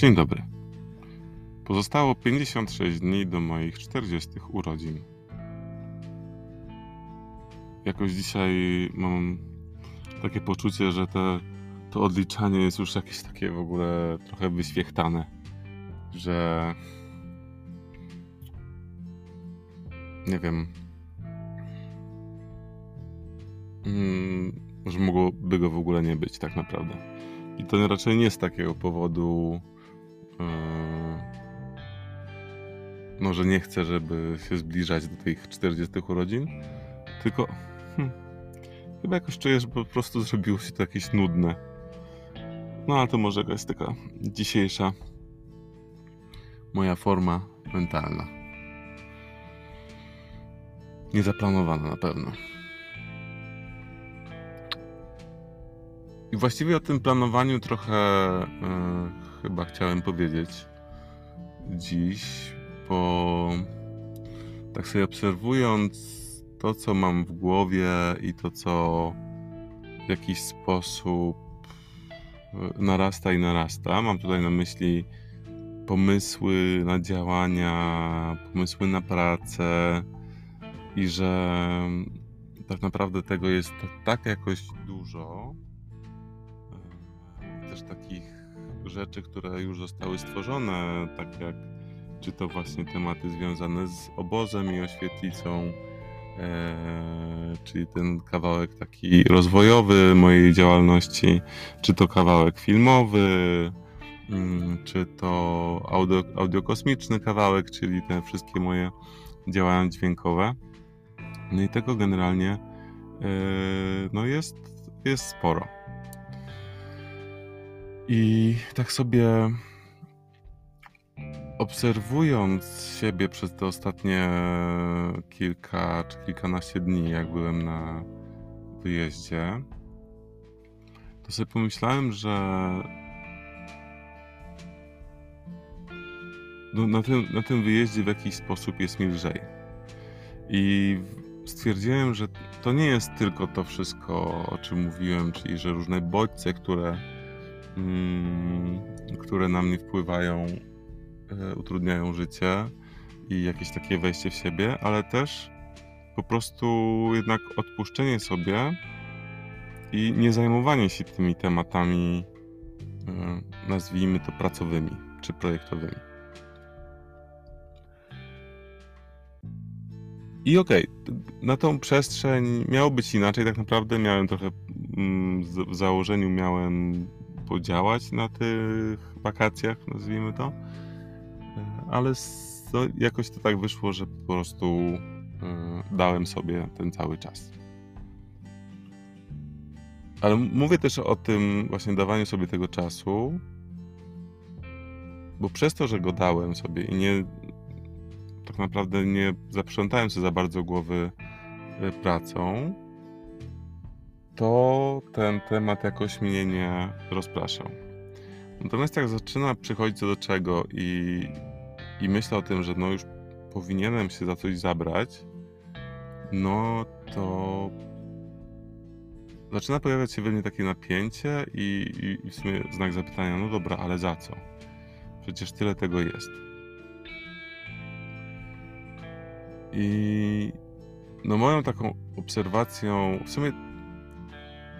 Dzień dobry. Pozostało 56 dni do moich 40 urodzin. Jakoś dzisiaj mam takie poczucie, że te, to odliczanie jest już jakieś takie w ogóle trochę wyświechtane, że nie wiem, mm, że mogłoby go w ogóle nie być tak naprawdę. I to raczej nie z takiego powodu, no, nie chcę, żeby się zbliżać do tych 40 urodzin, tylko hmm, chyba jakoś czuję, że po prostu zrobiło się to jakieś nudne. No ale to może jakaś taka dzisiejsza moja forma mentalna. Niezaplanowana na pewno. I właściwie o tym planowaniu trochę e, chyba chciałem powiedzieć. Dziś, bo tak sobie obserwując to, co mam w głowie i to, co w jakiś sposób e, narasta i narasta, mam tutaj na myśli pomysły na działania, pomysły na pracę i że tak naprawdę tego jest tak jakoś dużo, też takich rzeczy, które już zostały stworzone, tak jak czy to właśnie tematy związane z obozem i oświetlicą, e, czyli ten kawałek taki rozwojowy mojej działalności, czy to kawałek filmowy, mm, czy to audio, audiokosmiczny kawałek, czyli te wszystkie moje działania dźwiękowe. No i tego generalnie e, no jest, jest sporo. I tak sobie obserwując siebie przez te ostatnie kilka czy kilkanaście dni, jak byłem na wyjeździe, to sobie pomyślałem, że no, na, tym, na tym wyjeździe w jakiś sposób jest mi lżej. I stwierdziłem, że to nie jest tylko to wszystko, o czym mówiłem, czyli że różne bodźce, które które na mnie wpływają, e, utrudniają życie i jakieś takie wejście w siebie, ale też po prostu jednak odpuszczenie sobie i nie zajmowanie się tymi tematami, e, nazwijmy to pracowymi czy projektowymi. I okej, okay, na tą przestrzeń miało być inaczej, tak naprawdę miałem trochę mm, w założeniu miałem podziałać na tych wakacjach, nazwijmy to. Ale jakoś to tak wyszło, że po prostu e, dałem sobie ten cały czas. Ale mówię też o tym właśnie dawaniu sobie tego czasu, bo przez to, że go dałem sobie i nie tak naprawdę nie zaprzątałem sobie za bardzo głowy e, pracą, to ten temat jakoś mnie nie rozpraszał. Natomiast jak zaczyna przychodzić do czego i, i myślę o tym, że no już powinienem się za coś zabrać, no to zaczyna pojawiać się we mnie takie napięcie i, i, i w sumie znak zapytania, no dobra, ale za co? Przecież tyle tego jest. I no moją taką obserwacją, w sumie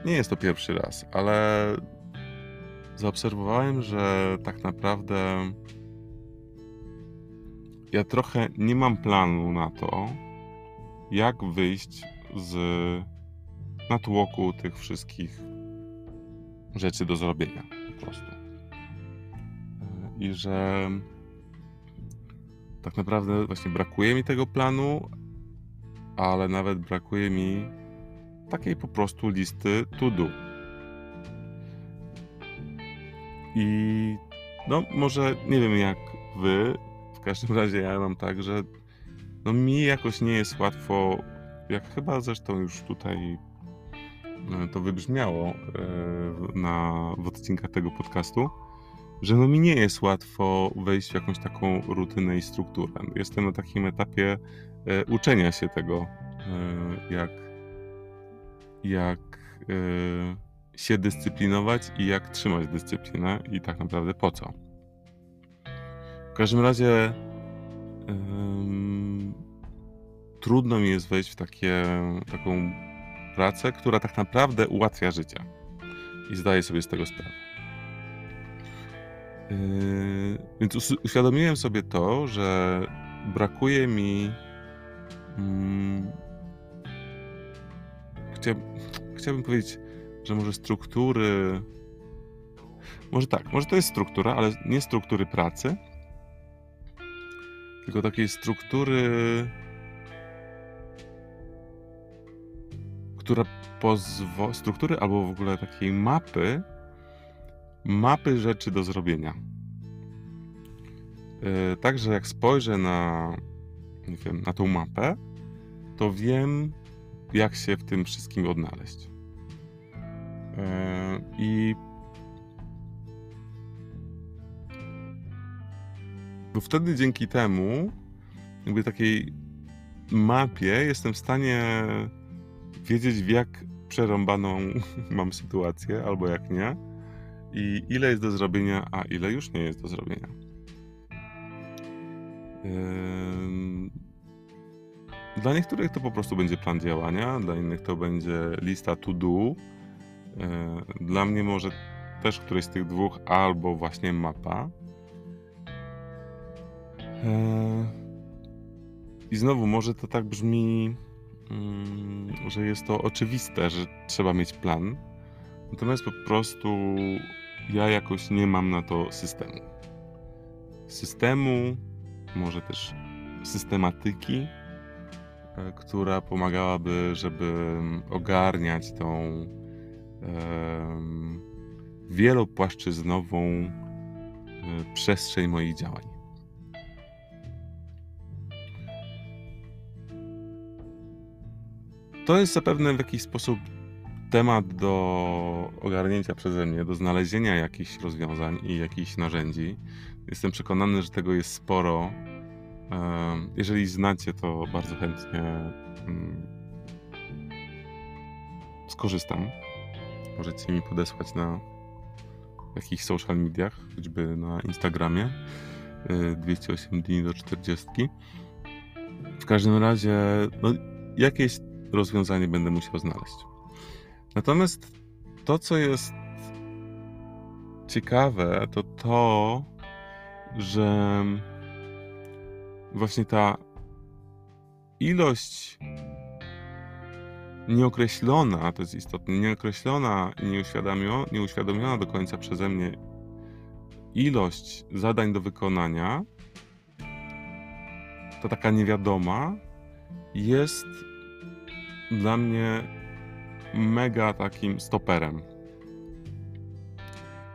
nie jest to pierwszy raz, ale zaobserwowałem, że tak naprawdę ja trochę nie mam planu na to, jak wyjść z natłoku tych wszystkich rzeczy do zrobienia po prostu. I że tak naprawdę właśnie brakuje mi tego planu, ale nawet brakuje mi takiej po prostu listy to do. I no może nie wiem jak wy, w każdym razie ja mam tak, że no mi jakoś nie jest łatwo, jak chyba zresztą już tutaj e, to wybrzmiało e, na, w odcinkach tego podcastu, że no mi nie jest łatwo wejść w jakąś taką rutynę i strukturę. Jestem na takim etapie e, uczenia się tego, jak jak y, się dyscyplinować i jak trzymać dyscyplinę i tak naprawdę po co. każdym razie trudno mi jest wejść w takie, taką pracę, która tak naprawdę ułatwia życie. I zdaję sobie z tego sprawę. Yy, więc uświadomiłem sobie to, że brakuje mi. Hmm, chciałbym, chciałbym powiedzieć, że może struktury. Może tak, może to jest struktura, ale nie struktury pracy, tylko takiej struktury, która pozwoli, struktury albo w ogóle takiej mapy, mapy rzeczy do zrobienia. Yy, także jak spojrzę na, nie wiem, na tą mapę, to wiem, jak się w tym wszystkim odnaleźć. Yy, I bo wtedy dzięki temu, jakby takiej mapie, jestem w stanie wiedzieć, w jak przerąbaną mam sytuację, albo jak nie, i ile jest do zrobienia, a ile już nie jest do zrobienia. Dla niektórych to po prostu będzie plan działania, dla innych to będzie lista to do. Yy, dla mnie może też któryś z tych dwóch, albo właśnie mapa. Yy, I znowu, może to tak brzmi, mm, że jest to oczywiste, że trzeba mieć plan. Natomiast po prostu ja jakoś nie mam na to systemu. Systemu, może też systematyki, e, która pomagałaby, żeby ogarniać tą e, wielopłaszczyznową e, przestrzeń moich działań. To jest zapewne w jakiś sposób temat do ogarnięcia przeze mnie, do znalezienia jakichś rozwiązań i jakichś narzędzi. Jestem przekonany, że tego jest sporo. Jeżeli znacie, to bardzo chętnie mm, skorzystam. Możecie mi podesłać na jakichś social mediach, choćby na Instagramie 208 y, dni do 40. W każdym razie, no, jakieś rozwiązanie będę musiał znaleźć. Natomiast to, co jest ciekawe, to to, że właśnie ta ilość nieokreślona, to jest istotne, nieokreślona i nieuświadomiona, nieuświadomiona do końca przeze mnie ilość zadań do wykonania, to taka niewiadoma, jest dla mnie mega takim stoperem.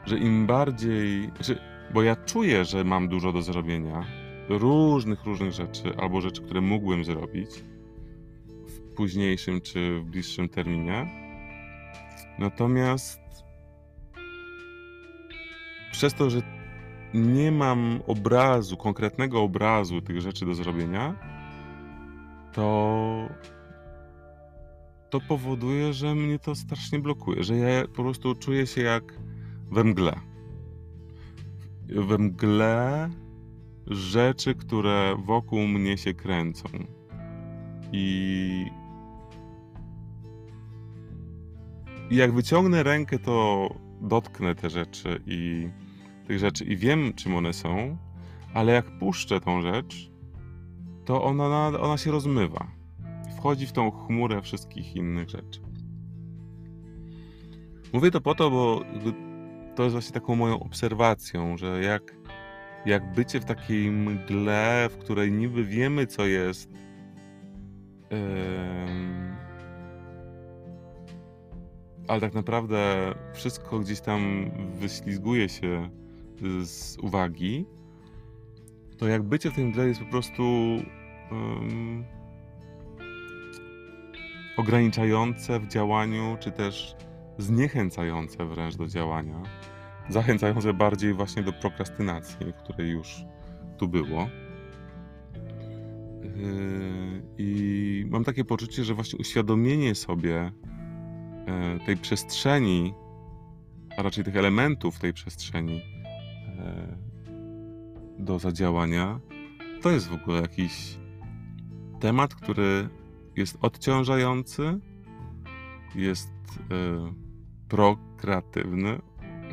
Że im bardziej. Bo ja czuję, że mam dużo do zrobienia, różnych, różnych rzeczy, albo rzeczy, które mógłbym zrobić w późniejszym czy w bliższym terminie. Natomiast przez to, że nie mam obrazu, konkretnego obrazu tych rzeczy do zrobienia, to to powoduje, że mnie to strasznie blokuje, że ja po prostu czuję się jak we mgle. We mgle rzeczy, które wokół mnie się kręcą. I jak wyciągnę rękę, to dotknę te rzeczy i tych rzeczy i wiem, czym one są, ale jak puszczę tą rzecz, to ona, ona się rozmywa wchodzi w tą chmurę wszystkich innych rzeczy. Mówię to po to, bo to jest właśnie taką moją obserwacją, że jak, jak bycie w takiej mgle, w której niby wiemy, co jest, ale tak naprawdę wszystko gdzieś tam wyślizguje się z uwagi, to jak bycie w tej mgle jest po prostu ograniczające w działaniu, czy też zniechęcające wręcz do działania, zachęcające bardziej właśnie do prokrastynacji, której już tu było. Yy, I mam takie poczucie, że właśnie uświadomienie sobie e, tej przestrzeni, a raczej tych elementów tej przestrzeni, e, do zadziałania, to jest w ogóle jakiś temat, który jest odciążający, jest y, prokreatywny,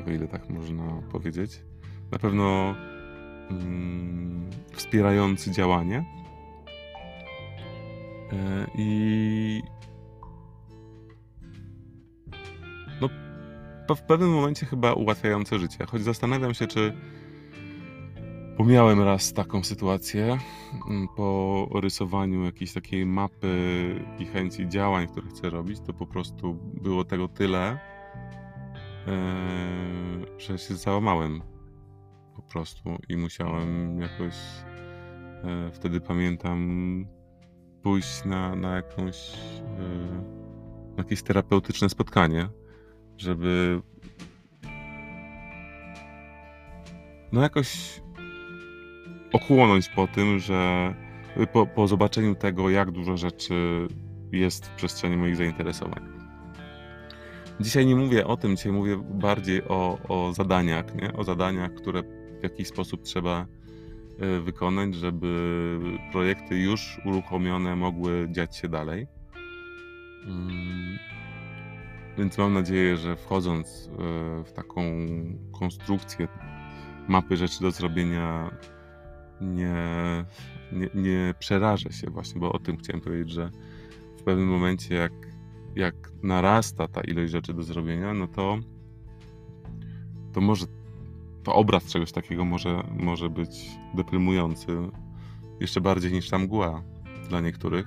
o ile tak można powiedzieć. Na pewno y, wspierający działanie. Y, I no, w pewnym momencie chyba ułatwiające życie. Choć zastanawiam się, czy bo miałem raz taką sytuację mm, po rysowaniu jakiejś takiej mapy i chęci działań, które chcę robić, to po prostu było tego tyle, e, że się załamałem po prostu i musiałem jakoś e, wtedy pamiętam pójść na, na jakąś e, jakieś terapeutyczne spotkanie, żeby no jakoś ochłonąć po tym, że po, po zobaczeniu tego, jak dużo rzeczy jest w przestrzeni moich zainteresowań. Dzisiaj nie mówię o tym, dzisiaj mówię bardziej o, o zadaniach, nie? o zadaniach, które w jakiś sposób trzeba e, wykonać, żeby projekty już uruchomione mogły dziać się dalej. Mm. Więc mam nadzieję, że wchodząc e, w taką konstrukcję mapy rzeczy do zrobienia, nie, nie, nie przerażę się właśnie, bo o tym chciałem powiedzieć, że w pewnym momencie jak, jak narasta ta ilość rzeczy do zrobienia, no to to może to obraz czegoś takiego może, może być deprymujący jeszcze bardziej niż ta mgła dla niektórych.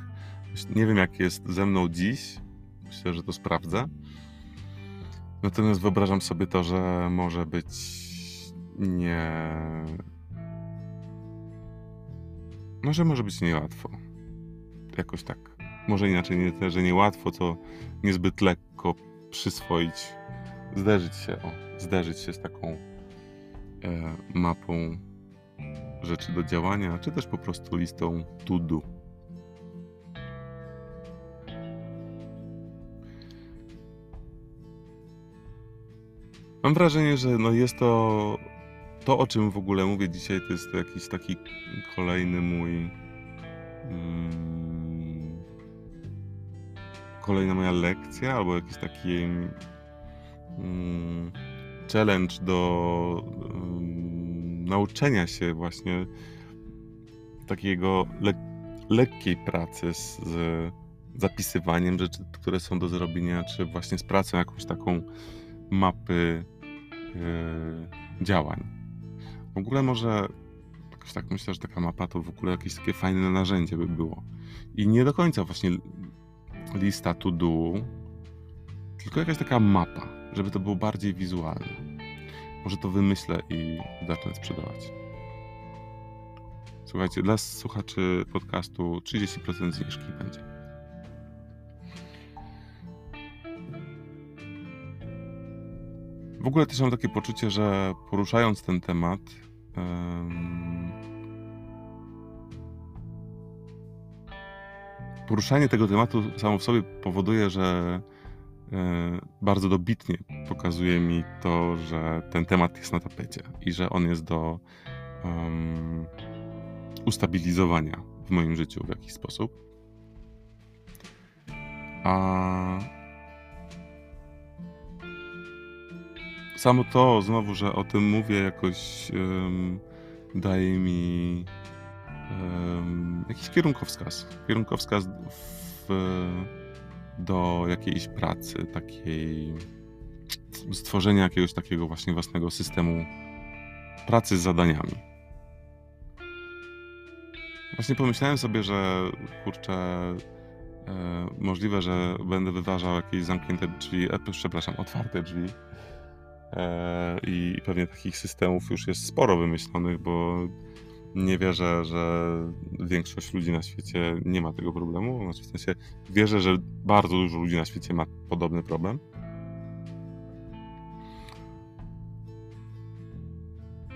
Nie wiem jak jest ze mną dziś, myślę, że to sprawdzę. Natomiast wyobrażam sobie to, że może być nie Może może być niełatwo. Jakoś tak. Może inaczej, nie że niełatwo, co niezbyt lekko przyswoić, zderzyć się, o, zderzyć się z taką e, mapą rzeczy do działania, czy też po prostu listą to do. Mam wrażenie, że no jest to to, o czym w ogóle mówię dzisiaj, to jest jakiś taki kolejny mój. Mm, kolejna moja lekcja, albo jakiś taki mm, challenge do mm, nauczenia się właśnie takiego le lekkiej pracy z, z zapisywaniem rzeczy, które są do zrobienia, czy właśnie z pracą jakąś taką mapy yy, działań. W ogóle może jakoś tak myślę, że taka mapa to w ogóle jakieś takie fajne narzędzie by było. I nie do końca właśnie lista to do, tylko jakaś taka mapa, żeby to było bardziej wizualne. Może to wymyślę i zacznę sprzedawać. Słuchajcie, dla słuchaczy podcastu 30% zniżki będzie. W ogóle też mam takie poczucie, że poruszając ten temat, Poruszanie tego tematu samo w sobie powoduje, że e, bardzo dobitnie pokazuje mi to, że ten temat jest na tapecie i że on jest do um, ustabilizowania w moim życiu w jakiś sposób. A samo to, znowu, że o tym mówię, jakoś um, daje mi jakiś kierunkowskaz. Kierunkowskaz w, do jakiejś pracy, takiej stworzenia jakiegoś takiego właśnie własnego systemu pracy z zadaniami. Właśnie pomyślałem sobie, że kurczę, e, możliwe, że będę wyważał jakieś zamknięte drzwi, e, przepraszam, otwarte drzwi E, i pewnie takich systemów już jest sporo wymyślonych, bo nie wierzę, że większość ludzi na świecie nie ma tego problemu. Znaczy w sensie wierzę, że bardzo dużo ludzi na świecie ma podobny problem.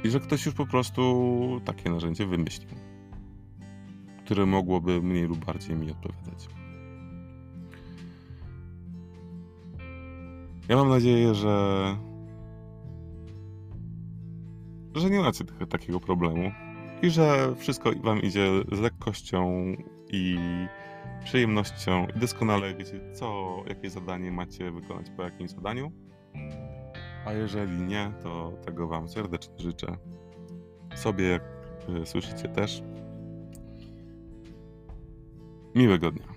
I że ktoś już po prostu takie narzędzie wymyślił, które mogłoby mniej lub bardziej mi odpowiadać. Ja mam nadzieję, że że nie macie takiego problemu, i że wszystko Wam idzie z lekkością i przyjemnością i doskonale wiecie, co, jakie zadanie macie wykonać po jakim zadaniu. A jeżeli nie, to tego Wam serdecznie życzę. Sobie, jak y, słyszycie też. Miłego dnia.